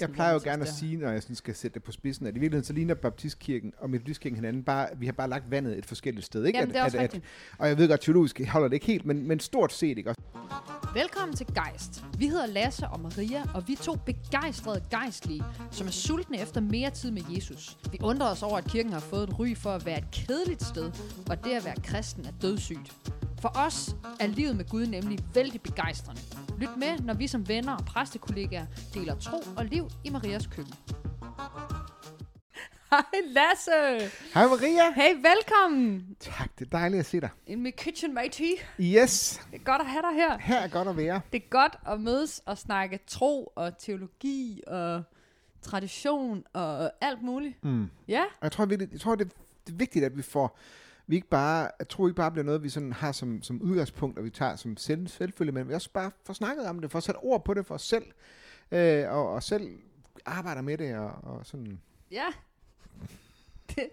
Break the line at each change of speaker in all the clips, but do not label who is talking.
Jeg plejer jo gerne at sige, når jeg sådan skal sætte det på spidsen, at i virkeligheden så ligner Baptistkirken og Metodistkirken hinanden bare, vi har bare lagt vandet et forskelligt sted. Ikke?
Jamen, det er
at, at, at, og jeg ved godt, teologisk holder det ikke helt, men, men stort set, ikke?
Velkommen til Geist. Vi hedder Lasse og Maria, og vi er to begejstrede gejstlige, som er sultne efter mere tid med Jesus. Vi undrer os over, at kirken har fået et ry for at være et kedeligt sted, og det at være kristen er dødssygt. For os er livet med Gud nemlig vældig begejstrende. Lyt med, når vi som venner og præstekollegaer deler tro og liv i Marias køkken. Hej Lasse!
Hej Maria!
Hey, velkommen!
Tak, det er dejligt at se dig.
In my kitchen, matey.
Yes,
Det er godt at have dig her.
her er godt at være.
Det er godt at mødes og snakke tro og teologi og tradition og alt muligt.
Mm.
Ja,
Og jeg tror, jeg tror det er vigtigt, at vi får, vi ikke bare, jeg tror ikke bare bliver noget, vi sådan har som, som udgangspunkt, og vi tager som selv, selvfølge, men vi også bare får snakket om det, får sat ord på det for os selv, øh, og, og selv arbejder med det, og, og sådan.
ja. Det,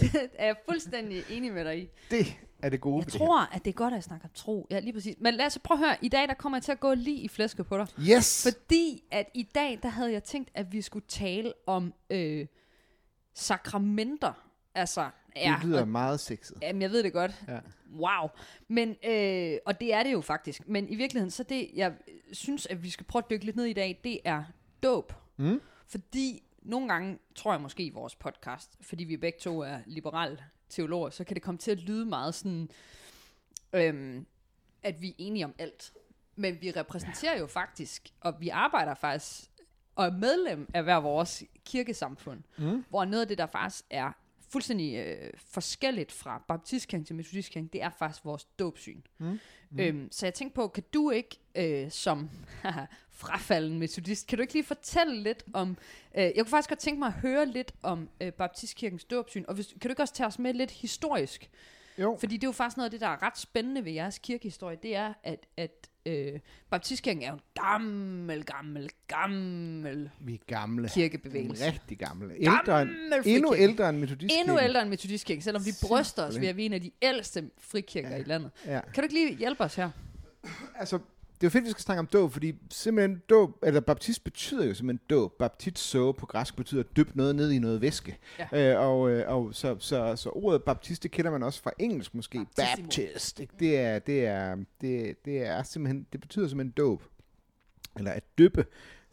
det er jeg fuldstændig enig med dig i.
Det er det gode
Jeg tror, at det er godt at snakke om tro. Ja, lige præcis. Men lad os prøve at høre. I dag der kommer jeg til at gå lige i flæsket på dig.
Yes!
Fordi at i dag, der havde jeg tænkt, at vi skulle tale om øh, sakramenter. Altså, ja,
det lyder
og
meget sexet.
Jamen, jeg ved det godt.
Ja.
Wow. Men, øh, og det er det jo faktisk. Men i virkeligheden, så det, jeg synes, at vi skal prøve at dykke lidt ned i dag, det er dåb.
Mm?
Fordi nogle gange, tror jeg måske i vores podcast, fordi vi begge to er liberale teologer, så kan det komme til at lyde meget sådan, øhm, at vi er enige om alt. Men vi repræsenterer jo faktisk, og vi arbejder faktisk, og er medlem af hver vores kirkesamfund,
Mm?
hvor noget af det, der faktisk er fuldstændig øh, forskelligt fra baptistkirken til metodistkirken, det er faktisk vores dåbsyn.
Mm.
Mm. Øhm, så jeg tænkte på, kan du ikke øh, som frafalden metodist, kan du ikke lige fortælle lidt om, øh, jeg kunne faktisk godt tænke mig at høre lidt om øh, baptistkirkens dåbsyn, og hvis, kan du ikke også tage os med lidt historisk?
Jo.
Fordi det er jo faktisk noget af det, der er ret spændende ved jeres kirkehistorie, det er, at, at øh, baptistkirken er jo en gammel, gammel, gammel
Vi er gamle.
kirkebevægelse.
Rigtig gamle. Ældre end,
Gammel
endnu
frikirke.
ældre end metodistkirken.
Endnu ældre end metodistkirken, selvom vi bryster os ved at vi er en af de ældste frikirker
Ja.
i landet.
Ja.
Kan du ikke lige hjælpe os her?
Altså, det er jo fedt, vi skal snakke om dåb, fordi simpelthen dåb, eller baptist betyder jo simpelthen dåb. Baptizo på græsk betyder dyb noget ned i noget væske.
Ja.
Øh, og øh, og så, så, så ordet baptist, det kender man også fra engelsk måske.
Baptissimo.
Baptist. Ikke? Det, er, det, er, det, det er simpelthen, det betyder simpelthen dåb. Eller at døbe.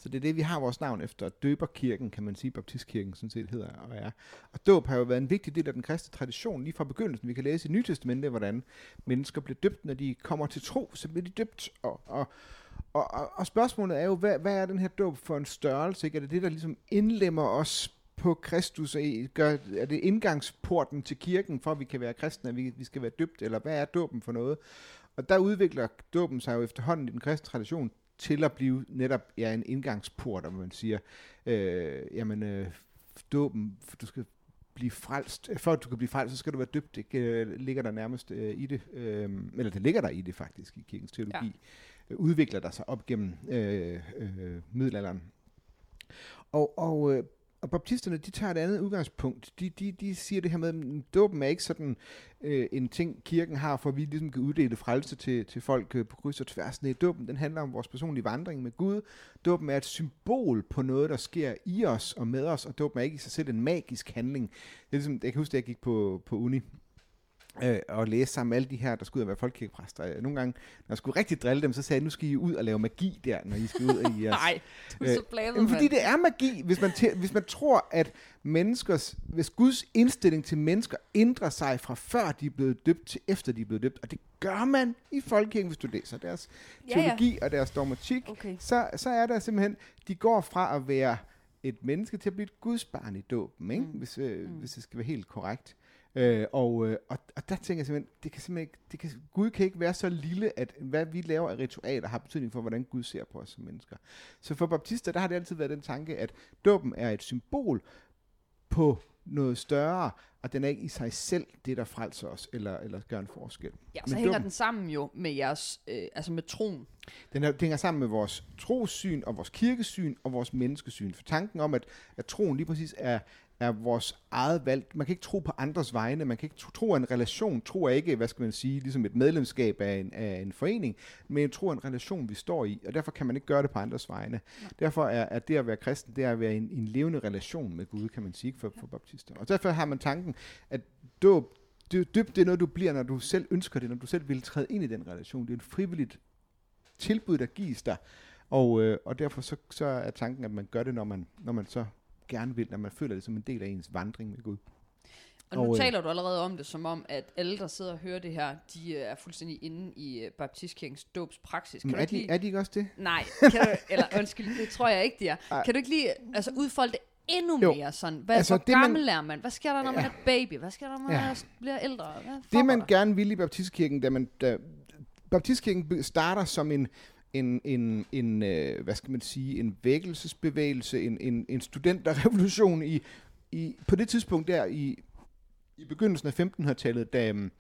Så det er det, vi har vores navn efter. Døberkirken, kan man sige, baptistkirken sådan set hedder og er. Og dåb har jo været en vigtig del af den kristne tradition, lige fra begyndelsen. Vi kan læse i Nye Testamente, hvordan mennesker bliver døbt, når de kommer til tro, så bliver de døbt. Og, og, og, og, og spørgsmålet er jo, hvad, hvad er den her dåb for en størrelse? Ikke? Er det det, der ligesom indlemmer os på Kristus? Gør, er det indgangsporten til kirken, for at vi kan være kristne, at vi, vi skal være døbt? Eller hvad er dåben for noget? Og der udvikler dåben sig jo efterhånden i den kristne tradition til at blive netop ja, en indgangsport, om man siger, øh, jamen, øh, dåben, du skal blive frelst, for at du kan blive frelst, så skal du være døbt, ikke? Øh, ligger der nærmest øh, i det, øh, eller det ligger der i det faktisk, i kirkens teologi, ja. udvikler der sig op gennem øh, øh, middelalderen. Og, og, øh, og baptisterne, de tager et andet udgangspunkt. De, de, de siger det her med, at dåben er ikke sådan øh, en ting, kirken har, for at vi ligesom kan uddele frelse til, til folk øh, på kryds og tværs. Nej, dåben, den handler om vores personlige vandring med Gud. Dåben er et symbol på noget, der sker i os og med os, og dåben er ikke i sig selv en magisk handling. Det er ligesom, jeg kan huske, at jeg gik på, på uni, øh, og læse sammen med alle de her, der skulle ud og være folkekirkepræster. Nogle gange, når jeg skulle rigtig drille dem, så sagde jeg, nu skal I ud og lave magi der, når I skal ud i jeres...
Nej, du er
Øh,
så bladet,
Jamen, fordi det er magi, hvis man, tæ- hvis man tror, at menneskers, hvis Guds indstilling til mennesker ændrer sig fra før de er blevet døbt til efter de er blevet døbt, og det gør man i folkekirken, hvis du læser deres
Ja, ja.
teologi og deres dogmatik,
Okay.
så, så er der simpelthen, de går fra at være et menneske til at blive et gudsbarn i dåben, ikke?
Mm.
Hvis, øh,
Mm.
hvis det skal være helt korrekt. Øh, og, øh, og, og der tænker jeg simpelthen, det kan simpelthen ikke, det kan, Gud kan ikke være så lille, at hvad vi laver af ritualer har betydning for, hvordan Gud ser på os som mennesker. Så for baptister, der har det altid været den tanke, at dåben er et symbol på noget større, og den er ikke i sig selv det, der frelser os, eller, eller gør en forskel.
Ja, så
Men
hænger
dum-
den sammen jo med jeres, øh, altså med troen.
Den, er, den hænger sammen med vores trossyn, og vores kirkesyn, og vores menneskesyn. For tanken om, at, at troen lige præcis er, er vores eget valg. Man kan ikke tro på andres vegne. Man kan ikke tro, af en relation. Tro ikke, hvad skal man sige, ligesom et medlemskab af en, af en forening, men tro er en relation, vi står i. Og derfor kan man ikke gøre det på andres vegne. Derfor er, er det at være kristen, det er at være en, en levende relation med Gud, kan man sige, for, for baptister. Og derfor har man tanken, at dåb, dyb, det er noget, du bliver, når du selv ønsker det, når du selv vil træde ind i den relation. Det er et frivilligt tilbud, der gives dig. Og, øh, og derfor så, så er tanken, at man gør det, når man, når man så gerne vil, når man føler det som en del af ens vandring med Gud.
Og nu
Og, øh,
taler du allerede om det, som om, at alle, der sidder og hører det her, de øh, er fuldstændig inde i øh, Baptistkirkens dåbspraksis. Kan
Men er, de,
lige...
er de ikke også det?
Nej, kan du, eller undskyld, det tror jeg ikke, de er.
Ej.
Kan du ikke lige altså, udfolde det endnu
Jo.
mere sådan? Hvad,
Altså,
hvor
det, man-
gammel er man? Hvad sker der, når man
Ja.
er baby? Hvad sker der, når man
Ja.
bliver ældre? Hvad
Det man
der?
gerne vil i baptistkirken, da man, da, baptistkirken starter som en, en, en, en øh, hvad skal man sige, en vækkelsesbevægelse, en, en, en studenterrevolution i, i, på det tidspunkt der i, i begyndelsen af 1500-tallet, da, øhm,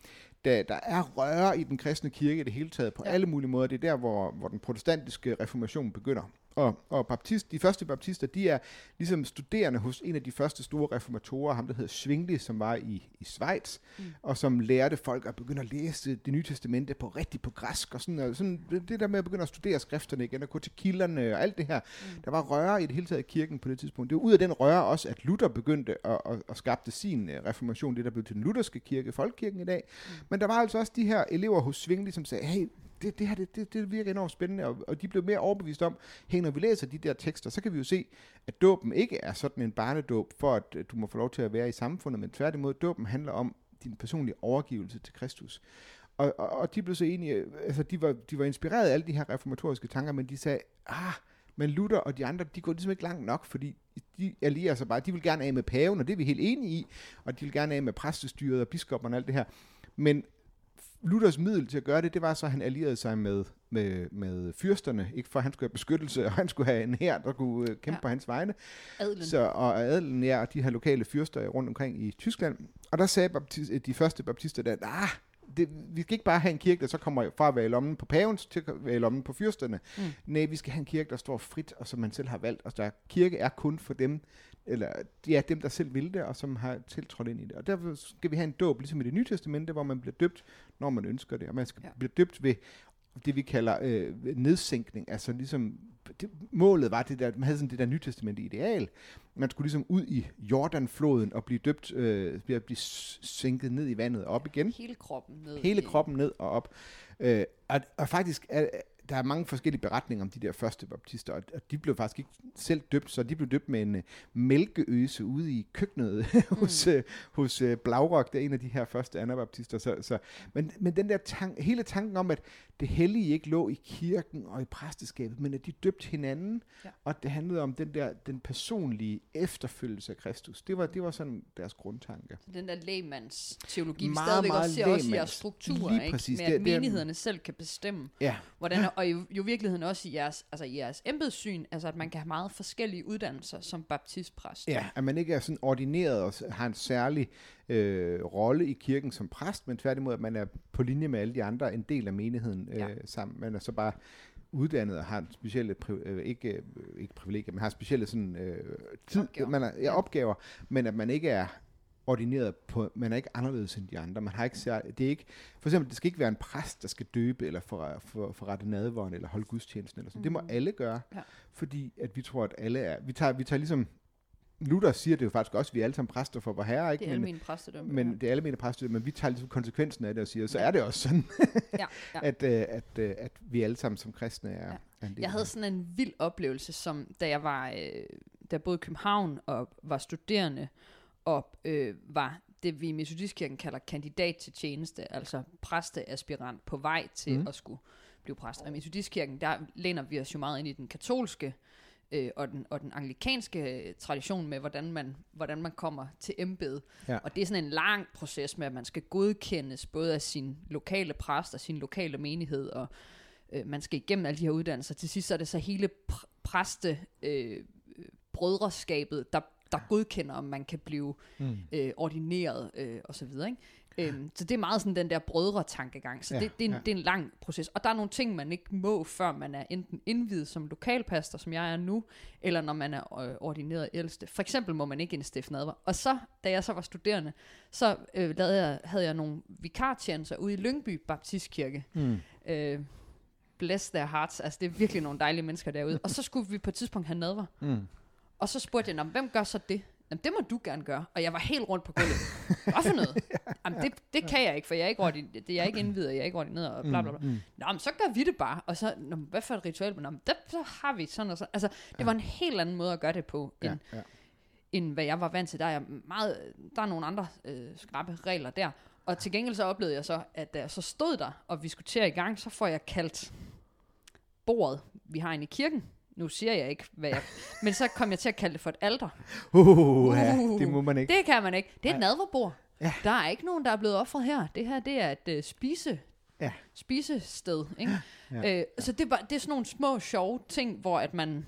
da der er røre i den kristne kirke i det hele taget på
Ja.
ja. alle mulige måder. Det er der, hvor, hvor den protestantiske reformation begynder. Og, og baptist, de første baptister, de er ligesom studerende hos en af de første store reformatorer, ham der hedder Zwingli, som var i, i Schweiz, mm. og som lærte folk at begynde at læse det nye testamente på rigtigt på græsk, og sådan, og sådan det, der med at begynde at studere skrifterne igen, og gå til kilderne og alt det her. Mm. Der var røre i det hele taget i kirken på det tidspunkt. Det var ud af den røre også, at Luther begyndte at, at, at skabte sin øh, reformation, det der blev til den lutherske kirke, folkekirken i dag. Mm. Men der var altså også de her elever hos Zwingli, som sagde, hey, det, det her det, det, det virker enormt spændende, og, og de blev mere overbevist om, hey, når vi læser de der tekster, så kan vi jo se, at dåben ikke er sådan en barnedåb, for at du må få lov til at være i samfundet, men tværtimod, dåben handler om din personlige overgivelse til Kristus. Og, og, og de blev så enige, altså de var, de var inspireret af alle de her reformatoriske tanker, men de sagde, ah, men Luther og de andre, de går ligesom ikke langt nok, fordi de allierer sig bare, de vil gerne af med paven, og det er vi helt enige i, og de vil gerne af med præstestyret og biskopperne og alt det her. Men Luthers middel til at gøre det, det var så, at han allierede sig med, med, med fyrsterne, ikke for at han skulle have beskyttelse, og han skulle have en hær, der kunne øh, kæmpe
Ja.
på hans vegne,
Adelen.
så, og adelen, ja, og de her lokale fyrster rundt omkring i Tyskland. Og der sagde baptist, de første baptister der, ah, det, vi skal ikke bare have en kirke, der så kommer fra at være i lommen på paven til at være i lommen på fyrsterne.
Mm.
Nej, vi skal have en kirke, der står frit, og som man selv har valgt. Og der kirke er kun for dem, eller ja, dem, der selv vil det, og som har tiltrådt ind i det. Og derfor skal vi have en dåb, ligesom i det nye testamente, hvor man bliver døbt, når man ønsker det. Og man skal
Ja.
blive døbt ved det, vi kalder øh, nedsænkning. Altså ligesom, det, målet var det der, man havde sådan det der nytestamente ideal. Man skulle ligesom ud i Jordanfloden og blive døbt, øh, blive, blive sænket ned i vandet og op igen.
Hele kroppen ned.
Hele kroppen ned og op. Øh, og, og faktisk er, der er mange forskellige beretninger om de der første baptister, og, de blev faktisk ikke selv døbt, så de blev døbt med en øh, mælkeøse ude i køkkenet hos, øh, hos øh, Blaurok, der er en af de her første anabaptister. Så, så, men, men den der tank, hele tanken om, at det hellige ikke lå i kirken og i præsteskabet, men at de døbte hinanden,
Ja.
og det handlede om den der den personlige efterfølgelse af Kristus. Det var, det var sådan deres grundtanke.
Den der lægmands teologi, vi stadigvæk
meget
også ser også i jeres strukturer,
Lige
ikke?
præcis.
med
Det-
at
det er-
menighederne selv kan bestemme,
Ja,
hvordan, og jo, jo i virkeligheden også i jeres, altså i jeres embedssyn, altså at man kan have meget forskellige uddannelser som baptistpræst.
Ja, at man ikke er sådan ordineret og har en særlig øh, rolle i kirken som præst, men tværtimod, at man er på linje med alle de andre en del af menigheden øh,
Ja.
sammen. Man er så bare uddannet og har en specielle, pri- øh, ikke, øh, ikke privilegier, men har specielle sådan, øh, tid,
Opgaver.
Man er, Ja. opgaver, men at man ikke er ordineret på, man er ikke anderledes end de andre. Man har ikke det er ikke, for eksempel, det skal ikke være en præst, der skal døbe, eller for, for, forrette nadvåren, eller holde gudstjenesten, eller sådan. Mm. Det må
Mhm.
alle gøre,
Ja.
fordi at vi tror, at alle er, vi tager, vi tager ligesom, Luther siger det jo faktisk også, at vi er alle sammen præster for vor herre, ikke?
Det er
men,
almen præstedømme.
men det er alle mine præster, men vi tager ligesom konsekvensen af det og siger, så
Ja.
er det også sådan,
ja, ja.
at, øh, at, øh, at vi alle sammen som kristne er,
Ja.
er en del
Jeg havde sådan en vild oplevelse, som da jeg var, øh, da jeg boede i København og var studerende, og øh, var det, vi i Metodistkirken kalder kandidat til tjeneste, altså præsteaspirant på vej til mm. At skulle blive præst. Og i Metodistkirken, der læner vi os jo meget ind i den katolske øh, og, den, og den anglikanske øh, tradition med, hvordan man, hvordan man kommer til embede.
Ja.
Og det er sådan en lang proces med, at man skal godkendes både af sin lokale præst og sin lokale menighed, og øh, man skal igennem alle de her uddannelser. Til sidst så er det så hele pr- præste øh, øh, brødreskabet, der der godkender, om man kan blive
Mm.
øh, ordineret øh, og så videre. Ikke? Øhm, så det er meget sådan den der brødre-tankegang. Så
Ja,
det, det, er en,
ja.
det er en lang proces. Og der er nogle ting, man ikke må, før man er enten indvidet som lokalpastor, som jeg er nu, eller når man er øh, ordineret ældste. For eksempel må man ikke indstifte nadver. Og så, da jeg så var studerende, så øh, lavede jeg, havde jeg nogle vikartjenester ude i Lyngby Baptistkirke.
Mm.
Øh, bless their hearts. Altså, det er virkelig nogle dejlige mennesker derude. Og så skulle vi på et tidspunkt have nadver.
Mm.
Og så spurgte jeg, "Nå, men hvem gør så det? Jamen, det må du gerne gøre. Og jeg var helt rundt på gulvet. Hvad for noget? Jamen, det, det kan jeg ikke, for jeg er ikke, ordin- det, jeg er ikke indvidet, jeg er ikke ordineret, og bla bla bla.
Mm.
Nå, men så gør vi det bare. Og så, Nå, hvad for et ritual? Nå, men der, så har vi sådan og sådan. Altså, det var en helt anden måde at gøre det på, end,
Ja, ja.
end hvad jeg var vant til. Der er, meget, der er nogle andre øh, skrappe regler der. Og til gengæld så oplevede jeg så, at da jeg så stod der, og vi skulle til at i gang, så får jeg kaldt bordet, vi har inde i kirken. Nu siger jeg ikke, hvad jeg... Men så kom jeg til at kalde det for et alter.
Uh, ja,
Uh.
det må man ikke.
Det kan man ikke. Det er et nadverbord.
Ja.
Der er ikke nogen, der er blevet offret her. Det her, det er et uh, spise,
Ja.
spisested. Ikke?
Ja.
Øh, så det, var, det er sådan nogle små, sjove ting, hvor at man...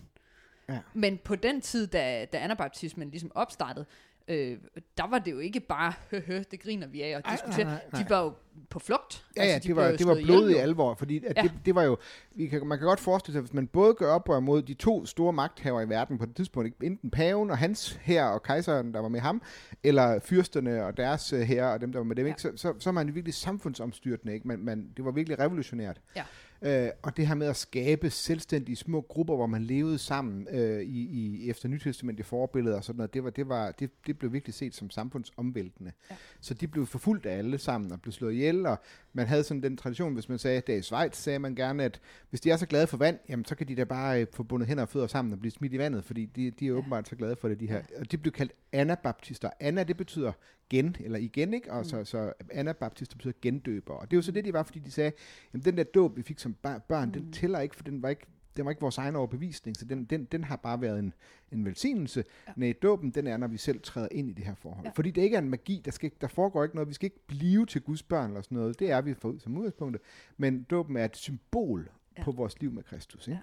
Ja.
Men på den tid, da, da anabaptismen ligesom opstartede, øh, der var det jo ikke bare, høhø, det griner vi af og diskuterer.
nej, nej.
De var jo på flugt.
Ja, ja,
Altså, de
det var, det var blodig
jo.
alvor, fordi at
Ja.
det, det var jo, vi kan, man kan godt forestille sig, hvis man både gør oprør mod de to store magthaver i verden på det tidspunkt, ikke? enten paven og hans her og kejseren, der var med ham, eller fyrsterne og deres her og dem, der var med dem,
Ja.
ikke? Så, så, så er man virkelig samfundsomstyrtende. Ikke? Man, man, det var virkelig revolutionært.
Ja.
Øh, og det her med at skabe selvstændige små grupper, hvor man levede sammen øh, i, i, efter Nytestamentet forbilleder og sådan noget, det, var, det, var, det, det blev virkelig set som samfundsomvæltende.
Ja.
Så de blev forfulgt af alle sammen og blev slået ihjel, og man havde sådan den tradition, hvis man sagde, at det er i Schweiz, sagde man gerne, at hvis de er så glade for vand, jamen så kan de da bare øh, få bundet hænder og fødder sammen og blive smidt i vandet, fordi de, de er åbenbart så glade for det, de her. Og de blev kaldt anabaptister. Anna, det betyder gen, eller igen, ikke? Og så, så anabaptister betyder gendøber. Og det er jo så det, de var, fordi de sagde, jamen den der dåb, vi fik som bar- børn, den tæller ikke, for den var ikke den var ikke vores egen overbevisning, så den, den, den har bare været en, en velsignelse. Ja. Nej, dåben, den er, når vi selv træder ind i det her forhold. Ja. Fordi det ikke er en magi, der, skal, der foregår ikke noget. Vi skal ikke blive til Guds børn eller sådan noget. Det er vi for, som udgangspunkt. Men dåben er et symbol ja. På vores liv med Kristus. Ikke?
Ja.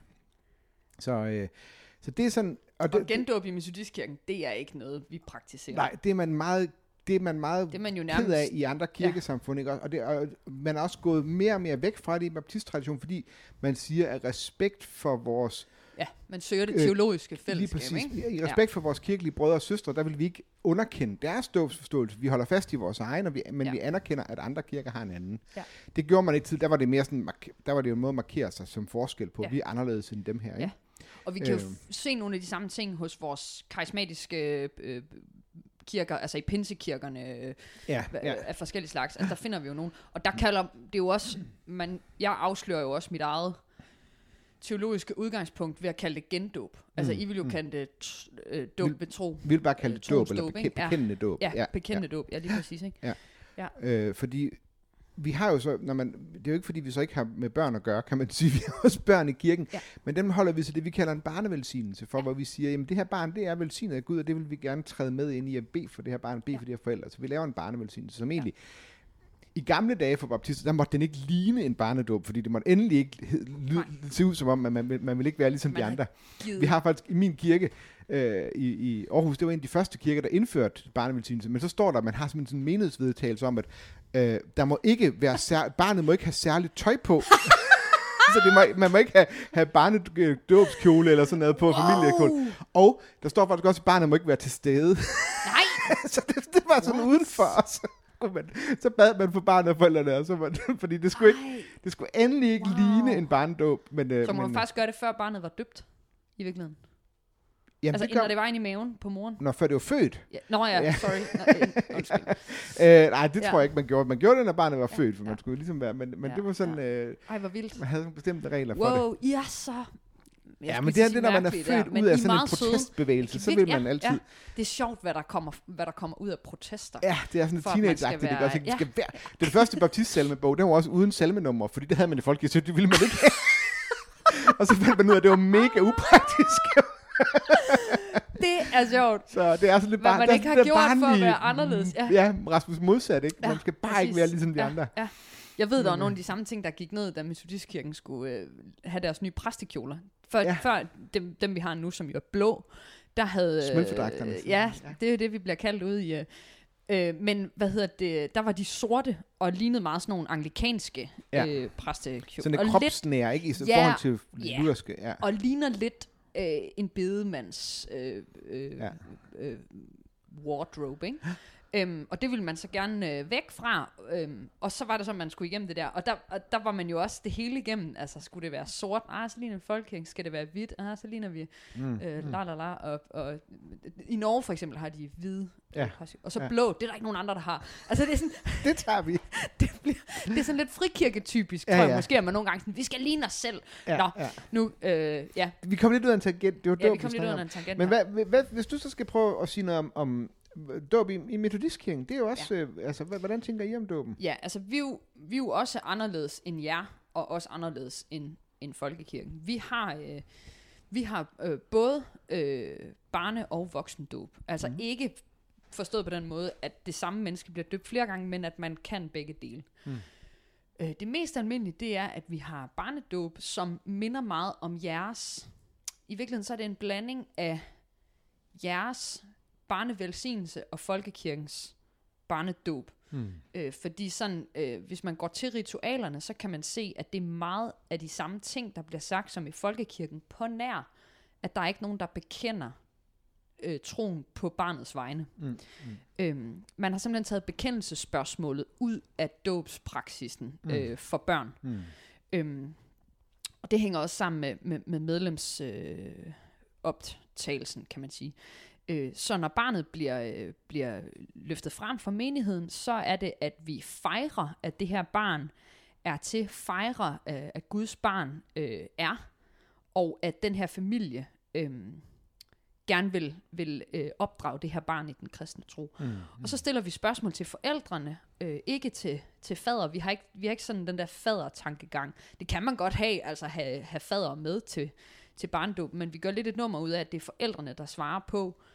Så, øh, så det er sådan... Og det,
Og gendåb i Metodistkirken, det er ikke noget, vi praktiserer.
nej, det er man meget det er man meget
Det er man jo
ked
nærmest...
af i andre kirkesamfund. Ikke? Og, det, og man er også gået mere og mere væk fra det i baptisttradition, fordi man siger, at respekt for vores
Ja, man søger det
Øh,
teologiske
Lige
fællesskab,
præcis.
ikke?
I respekt for vores kirkelige brødre og søstre, der vil vi ikke underkende deres dåbsforståelse. Vi holder fast i vores egen, og vi, men
Ja.
vi anerkender, at andre kirker har en anden.
Ja.
Det gjorde man ikke tid. Der var det mere sådan, der var det jo en måde at markere sig som forskel på.
Ja.
Vi er anderledes end dem her. Ikke?
Ja. Og vi kan jo f- se nogle af de samme ting hos vores karismatiske øh, kirker, altså i pinsekirkerne øh,
Ja,
ja.
ja.
af forskellige slags. Altså der finder vi jo nogen. Og der kalder det jo også, man, jeg afslører jo også mit eget teologiske udgangspunkt ved at kalde det gendåb. Altså
Mm,
I vil jo
mm.
kalde det øh, dåb ved tro.
Vi vil bare kalde det
Øh,
dåb, eller
trosdåb,
beke-
ikke? Ja.
bekendende dåb.
Ja, bekendende dåb. Ja, lige præcis, ikke?
Øh, fordi vi har jo så, når man, det er jo ikke fordi, vi så ikke har med børn at gøre, kan man sige, vi har også børn i kirken,
Ja.
men dem holder vi til det, vi kalder en barnevelsignelse, for hvor vi siger, jamen det her barn, det er velsignet af Gud, og det vil vi gerne træde med ind i at bede for det her barn, bede
Ja.
for de her forældre. Så vi laver en barnevelsignelse, som egentlig, i gamle dage for baptister, der måtte den ikke ligne en barnedåb, fordi det måtte endelig ikke hed- ly-
Nej.
se ud som om, man, man, man vil ikke være ligesom
Man
de andre. Vi har faktisk i min kirke øh, i, i Aarhus, det var en af de første kirker, der indførte barnevelsignelse, men så står der, at man har simpelthen sådan en menighedsvedtagelse om, at øh, der må ikke være sær- barnet må ikke have særligt tøj på. så det må, man må ikke have, have barnedåbskjole eller sådan noget på wow. familiekjole. Og der står faktisk også, at barnet må ikke være til stede.
Nej!
så det, det var sådan
What?
udenfor os. Man, så bad man for barnet og forældrene, og så var, fordi det skulle, ikke, det skulle endelig ikke
Wow.
ligne en barnedåb. Men, øh,
Så
men,
man faktisk gøre det, før barnet var døbt. I virkeligheden.
Jamen,
altså,
det gør,
når det var inde i maven på moren.
når før det var født.
Ja. Nå ja,
Ja.
sorry. Nå, øh,
nej, det
Ja.
tror jeg ikke, man gjorde. Man gjorde det, når barnet var
Ja,
født, for
ja.
man skulle ligesom være... Men, men
Ja,
det var sådan... Øh,
Ej, hvor vildt.
man havde nogle bestemte regler for det.
Wow, er så... Jeg
Ja, men det er det, når man er født
der, men
ud
I
af sådan en protestbevægelse, så vil man
ja,
altid...
Ja. Det er sjovt, hvad der kommer, hvad der kommer ud af protester.
Ja, det er sådan et teenage-agtigt? Det,
ja.
skal være. det det første baptistsalmebog, den var også uden salmenummer, fordi det havde man i folkekirken, det ville man ikke og så fandt man ud af, at det var mega upraktisk.
Det er sjovt.
så det er sådan lidt
Hvad
bare...
man
der
ikke har gjort for at
barnlige-
være anderledes, ja.
Ja, Rasmus modsat, ikke?
Ja,
man skal bare
præcis.
ikke være ligesom de
ja,
andre.
Ja. Jeg ved, der var nogle af de samme ting, der gik ned, da Metodistkirken skulle øh, have deres nye præstekjoler. Før,
Ja.
før dem, dem, vi har nu, som jo er blå, der havde...
Smølfedragterne.
Øh, ja, det er jo det, vi bliver kaldt ude i... Øh, øh, men hvad hedder det, der var de sorte, og lignede meget sådan nogle anglikanske
Ja.
øh, præstekjole.
Sådan
lidt,
kropsnær, ikke? I
Ja,
forhold til lutherske. Ja.
og ligner lidt øh, en bedemands øh, øh,
Ja.
ja. øh, wardrobe, ikke? Øhm, og det ville man så gerne øh, væk fra, øhm, og så var det så, at man skulle igennem det der, og der, og der var man jo også det hele igennem, altså skulle det være sort, ah, så ligner folkekirken, skal det være hvidt, ah, så ligner vi
Mm.
øh, la la la, og, og i Norge for eksempel har de hvide,
Ja.
øh, og så
Ja.
blå, det er der ikke nogen andre, der har. Altså det er sådan,
Det tager vi.
det, bliver, det er sådan lidt frikirketypisk,
Ja,
tror jeg
ja.
måske, at man nogle gange sådan, vi skal ligne os selv.
Ja,
Nå,
ja.
Nu, øh, ja,
Vi kom lidt ud af en tangent. Det var
ja, vi kom lidt ud af en tangent
Men hvad, hvad, hvis du så skal prøve at sige noget om, om dåb i, i metodistkirken, det er jo også, ja. øh, altså, hvordan tænker I om dåben?
Ja, altså vi er, jo, vi er jo også anderledes end jer, og også anderledes end, end folkekirken. Vi har, øh, vi har øh, både øh, barne- og voksendåb. Altså mm. ikke forstået på den måde, at det samme menneske bliver døbt flere gange, men at man kan begge dele.
Mm.
Øh, det mest almindelige, det er, at vi har barnedåb, som minder meget om jeres. I virkeligheden så er det en blanding af jeres barnevelsignelse og folkekirkens barnedåb.
Hmm.
Øh, fordi sådan, øh, hvis man går til ritualerne, så kan man se, at det er meget af de samme ting, der bliver sagt som i folkekirken, på nær, at der er ikke nogen, der bekender øh, troen på barnets vegne.
Mm. Mm.
Øhm, man har simpelthen taget bekendelsesspørgsmålet ud af dåbspraksisen
Mm.
øh, for børn.
Mm.
Øhm, og det hænger også sammen med, med, med medlemsoptagelsen, øh, optagelsen, kan man sige. Øh, så når barnet bliver, øh, bliver løftet frem for menigheden, så er det, at vi fejrer, at det her barn er til, fejrer, øh, at Guds barn øh, er, og at den her familie øh, gerne vil, vil øh, opdrage det her barn i den kristne tro.
Mm.
Og så stiller vi spørgsmål til forældrene, øh, ikke til, til fader. Vi har, ikke, vi har ikke sådan den der fader-tankegang. Det kan man godt have, altså have, have fader med til, til barndåb, men vi gør lidt et nummer ud af, at det er forældrene, der svarer på, øh,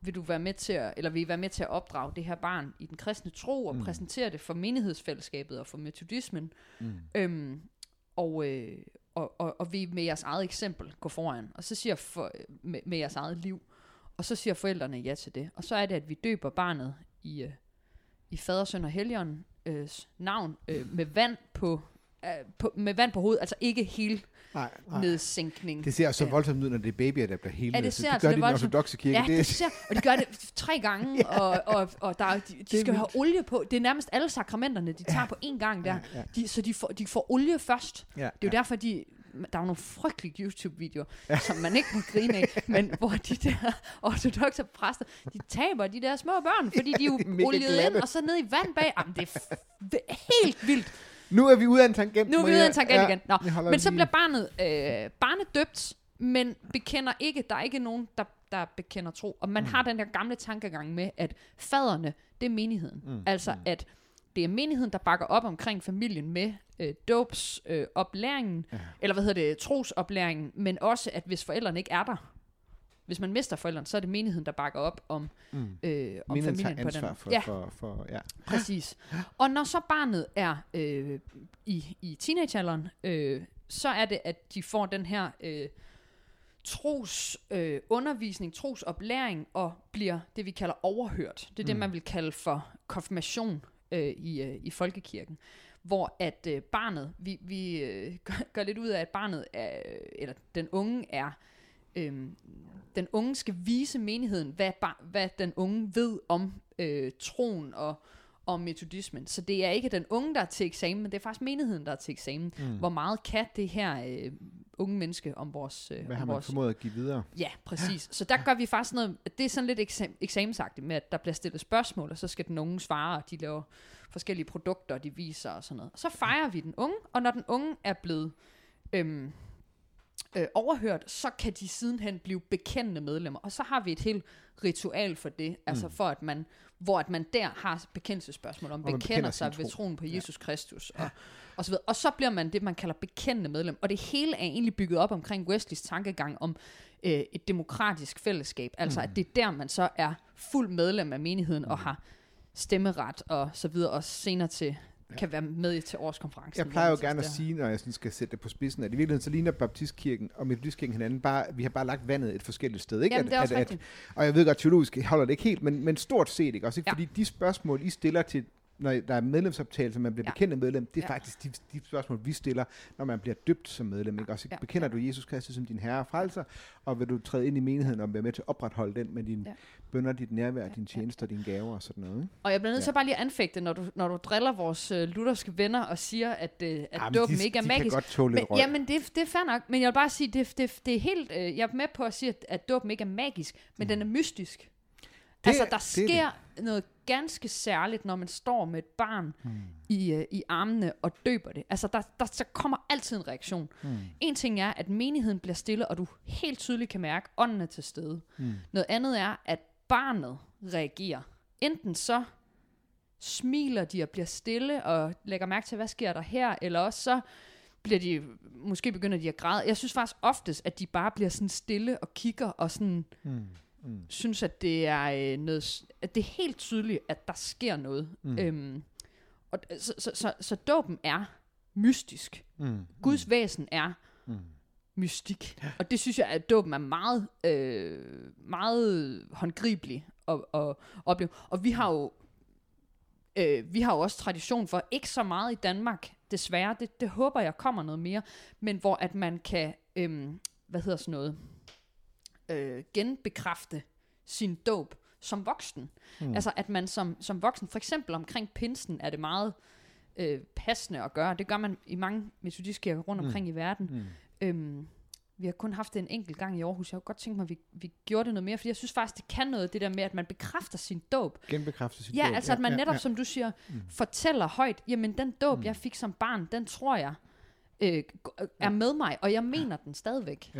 vil du være med til at, eller vil I være med til at opdrage det her barn i den kristne tro, og
Mm.
præsentere det for menighedsfællesskabet og for metodismen,
Mm.
Øhm, og, øh, og, og, og vi med jeres eget eksempel går foran, og så siger for, med, med jeres eget liv, og så siger forældrene ja til det. Og så er det, at vi døber barnet i, øh, i fader, søn og helgen øh, navn øh, med vand på, øh, på med vand på hovedet, altså ikke helt
Nej, nej.
nedsænkning.
Det ser så
Ja.
voldsomt ud, når det er babyer, der bliver helt
Ja, det ser
det
altså
gør
lidt
de i den
voldsomt.
ortodoxe kirke.
Ja,
det,
det ser, og de gør det tre gange, ja. og, og, og der, er- de, de skal jo have olie på. Det er nærmest alle sakramenterne, de tager
Ja.
på én gang der.
ja, ja,
De, så de får, de får olie først.
ja,
Det er jo
ja.
derfor, de, der er jo nogle frygtelige YouTube-videoer, ja. som man ikke må grine af, men hvor de der ortodoxe præster, de taber de der små børn, fordi de er jo
de er mega
oliet ind, og så ned i vand bag. Jamen, det er det er helt vildt.
Nu er vi ude af en tangent.
Nu er vi ude af en tangent igen. Nå, men så
lige-
bliver barnet, øh, barnet døbt, men bekender ikke, der er ikke nogen, der, der bekender tro. Og man mm. har den der gamle tankegang med, at faderne, det er menigheden.
Mm,
Mm. Altså, at det er menigheden, der bakker op omkring familien med øh, dåbsoplæringen, øh, oplæringen,
Ja.
eller hvad hedder det, trosoplæringen, men også, at hvis forældrene ikke er der, hvis man mister forældrene, så er det menigheden, der bakker op om,
Mm.
øh, om
tager
familien på
ansvar
den.
for,
ja,
for, for, ja.
præcis. Og når så barnet er øh, i, i teenagealderen, øh, så er det, at de får den her øh, tros øh, undervisning, trosoplæring, og bliver det, vi kalder overhørt. Det er det,
Mm.
man vil kalde for konfirmation øh, i, øh, i folkekirken. Hvor at øh, barnet, vi, vi øh, gør, gør lidt ud af, at barnet er, eller den unge er, øh, den unge skal vise menigheden, hvad, hvad den unge ved om øh, troen og om metodismen. Så det er ikke den unge, der er til eksamen, men det er faktisk menigheden, der er til eksamen.
Mm.
Hvor meget kan det her øh, unge menneske om vores... Øh,
Hvad har
om
man
vores
formået at give videre?
Ja, præcis. Så der gør vi faktisk noget, det er sådan lidt eksam, eksamensagtigt med, at der bliver stillet spørgsmål, og så skal den unge svare, og de laver forskellige produkter, de viser og sådan noget. Og så fejrer vi den unge, og når den unge er blevet øhm, øh, overhørt, så kan de sidenhen blive bekendende medlemmer. Og så har vi et helt ritual for det, altså for at man, hvor at man der har bekendelsespørgsmål om, bekender
bekender
sig
sin
ved
tro.
troen på
Ja.
Jesus Kristus, og, og så videre. Og så bliver man det, man kalder bekendende medlem. Og det hele er egentlig bygget op omkring Wesleys tankegang om øh, et demokratisk fællesskab. Altså
Mm.
at det er der, man så er fuld medlem af menigheden og har stemmeret og så videre, og senere til, kan være med til årskonferencen.
Jeg plejer jo gerne at sige, når jeg sådan skal sætte det på spidsen, at i virkeligheden så ligner Baptistkirken og Metodistkirken hinanden, bare, vi har bare lagt vandet et forskelligt sted. Ikke?
Jamen,
at,
det er også
at. At, og jeg ved godt, teologisk holder det ikke helt, men, men stort set, ikke? Også, ikke?
Ja.
Fordi de spørgsmål, I stiller til når der er medlemsoptagelse, man bliver
Ja.
bekendt medlem, det er
Ja.
faktisk de, de spørgsmål, vi stiller, når man bliver døbt som medlem. Ikke? Også,
Ja.
ja. Bekender du Jesus Kristus som din herre og frelser, og vil du træde ind i menigheden og være med til at opretholde den med dine
Ja.
bønder, dit nærvær,
Ja,
dine tjenester, dine gaver og sådan noget. Ikke?
Og jeg bliver nødt til
Ja.
bare lige at anfægte, når du, når du driller vores øh, lutherske venner og siger, at, øh, at
Jamen,
dåben
de,
ikke er
de
magisk.
kan godt tåle
Men, jamen, det, det er fair nok, men jeg vil bare sige, det, det, det er helt, øh, jeg er med på at sige, at, at dåben ikke er magisk, men den er mystisk. Det,
Det
altså,
er-
der
det er
sker noget ganske særligt, når man står med et barn
Hmm.
i, øh, i armene og døber det. Altså, der, der, der kommer altid en reaktion.
Hmm.
En ting er, at menigheden bliver stille, og du helt tydeligt kan mærke, at ånden er til stede.
Hmm.
Noget andet er, at barnet reagerer. Enten så smiler de og bliver stille og lægger mærke til, hvad sker der her, eller også så bliver de, måske begynder de at græde. Jeg synes faktisk oftest, at de bare bliver sådan stille og kigger og sådan
Hmm. Hmm.
synes, at det er øh, noget, at det er helt tydeligt, at der sker noget.
Mm.
Øhm, og, så, så, så, så dåben er mystisk.
Hmm.
Guds væsen er
Hmm.
mystik. Ja. Og det synes jeg, at dåben er meget, øh, meget håndgribelig at, at opleve. Og vi har jo øh, vi har jo også tradition for, ikke så meget i Danmark, desværre, det, det håber jeg kommer noget mere, men hvor at man kan, øh, hvad hedder sådan noget, øh, genbekræfte sin dåb som voksen. Mm. Altså at man som, som voksen, for eksempel omkring pinsen, er det meget øh, passende at gøre. Det gør man i mange metodistkirker rundt omkring mm. i verden.
Mm.
Øhm, vi har kun haft det en enkelt gang i Aarhus. Jeg kunne godt tænke mig, at vi, vi gjorde det noget mere, fordi jeg synes faktisk, det kan noget, det der med, at man bekræfter sin dåb.
Genbekræfte sit
Ja,
dåb.
altså at man netop, som du siger,
Mm.
fortæller højt, jamen den dåb,
Mm.
jeg fik som barn, den tror jeg øh, g- er
Ja.
med mig, og jeg mener den stadigvæk.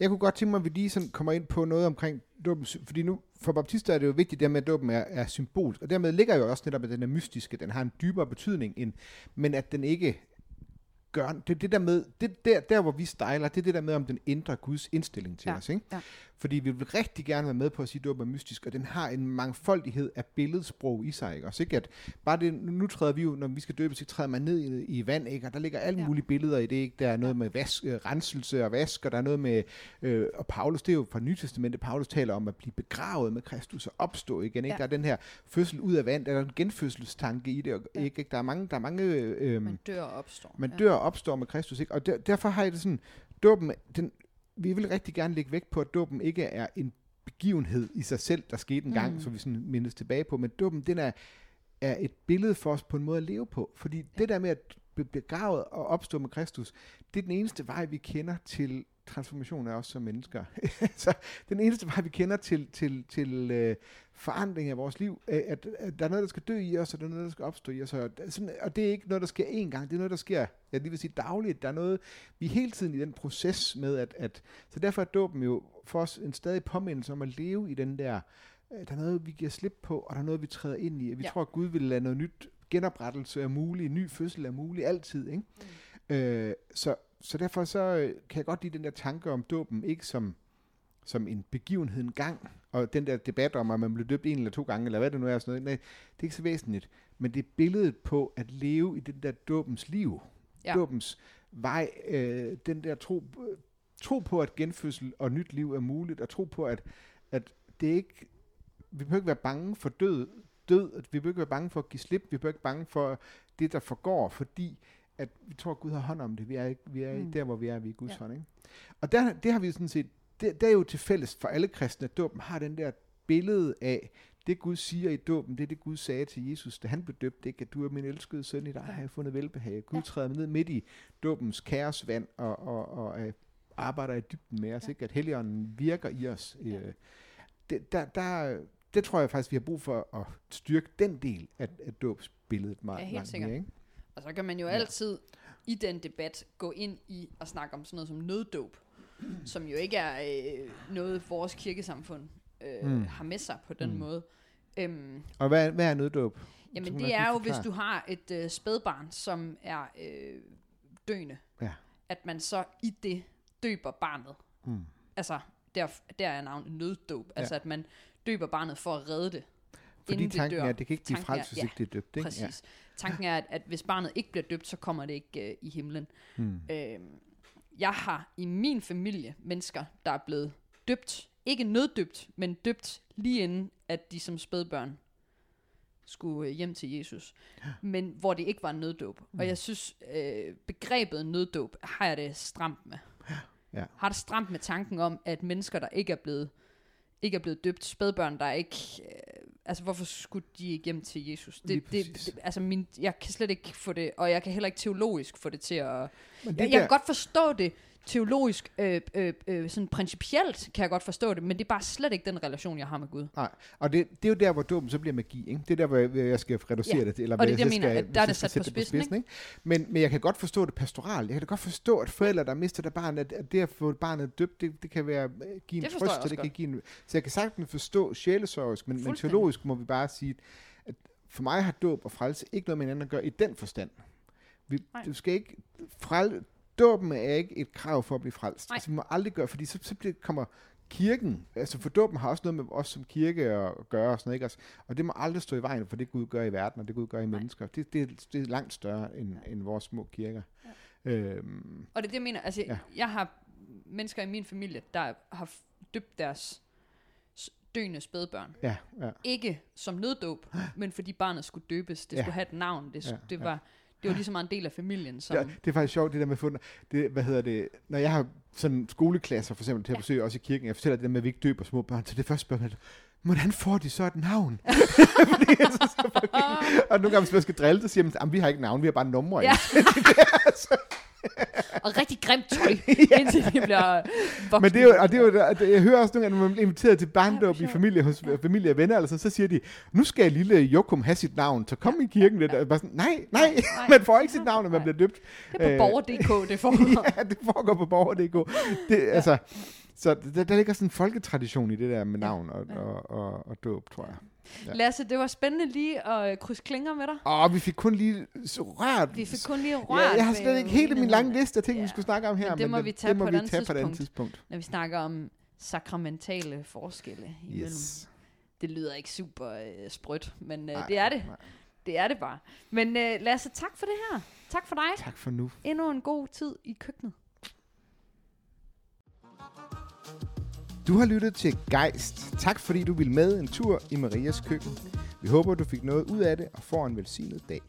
Jeg kunne godt tænke mig, at vi lige sådan kommer ind på noget omkring dåben, fordi nu for baptister er det jo vigtigt, det med, at dåben er, er symbolsk, og dermed ligger jo også netop, at den er mystiske, den har en dybere betydning, end, men at den ikke gør, det er det der med, det der, der hvor vi stejler, det er det der med, om den ændrer Guds indstilling til
Ja,
os, ikke?
ja.
Fordi vi vil rigtig gerne være med på at sige, at dåben er mystisk, og den har en mangfoldighed af billedsprog i sig, ikke? Også, ikke? At bare det, nu træder vi jo, når vi skal døbe, så træder man ned i, i vand, ikke? Og der ligger alle
Ja.
mulige billeder i det, ikke? Der er noget med vask, øh, renselse og vask, og der er noget med, øh, og Paulus, det er jo fra Nytestamentet, Paulus taler om at blive begravet med Kristus og opstå igen, ikke?
Ja.
Der er den her fødsel ud af vand, der er en genfødselstanke i det, og,
Ja.
ikke? Der er mange, der er mange, øh,
Man dør og opstår.
man
ja.
dør og opstår med Kristus, ikke? Og der, derfor har jeg det sådan, dåben, den, vi vil rigtig gerne lægge vægt på, at dåben ikke er en begivenhed i sig selv, der skete en gang,
Mm.
så vi sådan mindes tilbage på, men dåben, den er, er et billede for os på en måde at leve på, fordi ja. det der med at blive begravet og opstå med Kristus, det er den eneste vej, vi kender til transformation af os som mennesker. så den eneste vej, vi kender til, til, til øh, forandring af vores liv, øh, at, at der er noget, der skal dø i os, og der er noget, der skal opstå i os. Og, det er sådan, og det er ikke noget, der sker én gang, det er noget, der sker, jeg lige vil sige dagligt. Der er noget, vi er hele tiden i den proces med, at, at så derfor er dåben jo for os en stadig påmindelse om at leve i den der, øh, der er noget, vi giver slip på, og der er noget, vi træder ind i. Vi
ja.
tror, at Gud vil lade noget nyt, genoprettelse er mulig, ny fødsel er mulig, altid. Ikke? Mm. Øh, så, så derfor så øh, kan jeg godt lide den der tanke om dåben, ikke som, som en begivenhed en gang, og den der debat om, at man blev døbt en eller to gange, eller hvad det nu er, og sådan noget, nej, det er ikke så væsentligt. Men det er billedet på at leve i den der dåbens liv,
Ja.
dåbens vej, øh, den der tro, tro på, at genfødsel og nyt liv er muligt, og tro på, at, at det ikke, vi behøver ikke være bange for død, død, at vi behøver ikke være bange for at give slip, vi behøver ikke bange for det, der forgår, fordi at vi tror, at Gud har hånd om det. Vi er, ikke, vi er
Mm.
der, hvor vi er, vi er Guds
Ja.
hånd. Ikke? Og der, det har vi sådan set, det, det er jo til fælles for alle kristne, at dåben har den der billede af, det Gud siger i dåben, det er det Gud sagde til Jesus, da han blev døbt, ikke? at du er min elskede søn, i dig har jeg fundet velbehag. Gud
Ja.
træder ned midt i dåbens kaosvand og, og, og øh, arbejder i dybden med os,
Ja.
ikke? at Helligånden virker i os.
Ja.
Øh, det, der, der, det tror jeg faktisk, vi har brug for at styrke den del af, af dåbsbilledet meget
Ja, helt sikkert.
mere. Ikke?
Og så kan man jo
Ja.
altid i den debat gå ind i og snakke om sådan noget som nøddåb, som jo ikke er øh, noget, vores kirkesamfund øh,
Mm.
har med sig på den
Mm.
måde. Øhm,
Og hvad, hvad er nøddåb?
jamen det er jo, hvis du har et øh, spædbarn, som er øh, døende,
Ja.
at man så i det døber barnet.
Mm.
Altså, der, der er navnet nøddåb. Altså, at man døber barnet for at redde det.
Fordi
inden det
tanken
dør.
er, at det kan ikke blive frelst, hvis
ja,
ikke det er døbt. Ikke?
Præcis. Tanken er, at, at hvis barnet ikke bliver døbt, så kommer det ikke øh, i himlen.
Ja. Hmm.
Øhm, jeg har i min familie mennesker, der er blevet døbt. Ikke nøddøbt, men døbt lige inden, at de som spædbørn skulle øh, hjem til Jesus. Men hvor det ikke var en nøddåb.
Mm.
Og jeg synes, øh, begrebet nøddåb har jeg det stramt med.
Ja.
Har det stramt med tanken om, at mennesker, der ikke er blevet, ikke er blevet døbt, spædbørn, der ikke... Øh, altså, hvorfor skulle de ikke hjem til Jesus? Det, det, det, altså, min, jeg kan slet ikke få det, og jeg kan heller ikke teologisk få det til at...
Men
Jeg,
det
jeg kan godt forstå det teologisk, øh, øh, øh, sådan principielt kan jeg godt forstå det, men det er bare slet ikke den relation, jeg har med Gud.
Nej, og det, det er jo der, hvor dåben så bliver magi. Ikke? Det er der, hvor jeg, jeg skal reducere
Ja,
det til. Eller
og det er
jeg
det,
så
jeg mener,
skal-
der er det
jeg
sat på
sætte
spidsen,
ikke? Men, men jeg kan godt forstå det pastoralt. Jeg kan da godt forstå, at forældre, der mister der barn, at, at det at få barnet døbt, det, det kan være, øh, give en
Det jeg
trøst, og det kan give en, så jeg kan sagtens forstå sjælesorgisk, men, men teologisk må vi bare sige, at for mig har dåb og frelse ikke noget med hinanden at gøre i den forstand. Vi,
Nej.
du skal ikke frel, dåben er ikke et krav for at blive frelst.
Nej.
Altså, vi må aldrig gøre, fordi så, så bliver, kommer kirken, altså for dåben har også noget med os som kirke at gøre og sådan noget, ikke? Altså, og det må aldrig stå i vejen for det Gud gør i verden, og det Gud gør i
Nej.
mennesker. Det, det, det er langt større end, end vores små kirker. Ja. Øhm,
Og det er det, jeg mener. Altså,
Ja.
ja. jeg har mennesker i min familie, der har døbt deres døende spædbørn.
ja, ja.
Ikke som nøddåb, men fordi barnet skulle døbes. Det
Ja.
skulle have et navn. Det,
Ja,
ja. det,
ja.
Det var lige så meget en del af familien. Som,
Det, det er faktisk sjovt, det der med fund, det, hvad hedder det, når jeg har sådan skoleklasser for eksempel til at
Ja.
besøge, også i kirken, jeg fortæller det der med, at vi ikke døber små børn, så det første spørgsmål hvordan får de så et navn? Fordi jeg så skal fucking- og nogle gange, hvis man skal drille, så siger man, at vi har ikke navn, vi har bare numre.
Ja.
altså.
og rigtig grimt tøj, indtil de bliver voksne.
Men det er jo, og det er jo, jeg hører også nogle gange, når man bliver inviteret til barndåb i familie, hos familie og venner, altså, så siger de, nu skal lille Jokum have sit navn, så kom i kirken lidt. Og bare sådan, nej, nej,
Nej.
man får ikke sit navn, når man bliver døbt.
Det er på
Øh,
borger.dk, det foregår.
ja, det foregår på borger.dk. Det, altså, så der, der ligger sådan en folketradition i det der med navn og,
Ja.
og, og, og dåb, tror jeg. Ja.
Lasse, det var spændende lige at krydse klinger med dig.
Og vi fik kun lige rørt.
Vi fik kun lige rørt
ja, jeg har slet ikke helt i min lange liste af ting, vi
Ja.
skulle snakke om her.
Men det må vi tage
det må
på et
vi
andet
tage på et andet
tidspunkt.
tidspunkt.
Når vi snakker om sakramentale forskelle imellem.
Yes.
Det lyder ikke super øh, sprødt, men øh,
Nej,
det er det.
nej.
Det er det bare. Men øh, Lasse, tak for det her. Tak for dig.
Tak for nu.
Endnu en god tid i køkkenet.
Du har lyttet til Geist. Tak fordi du vil med en tur i Marias køkken. Vi håber, du fik noget ud af det og får en velsignet dag.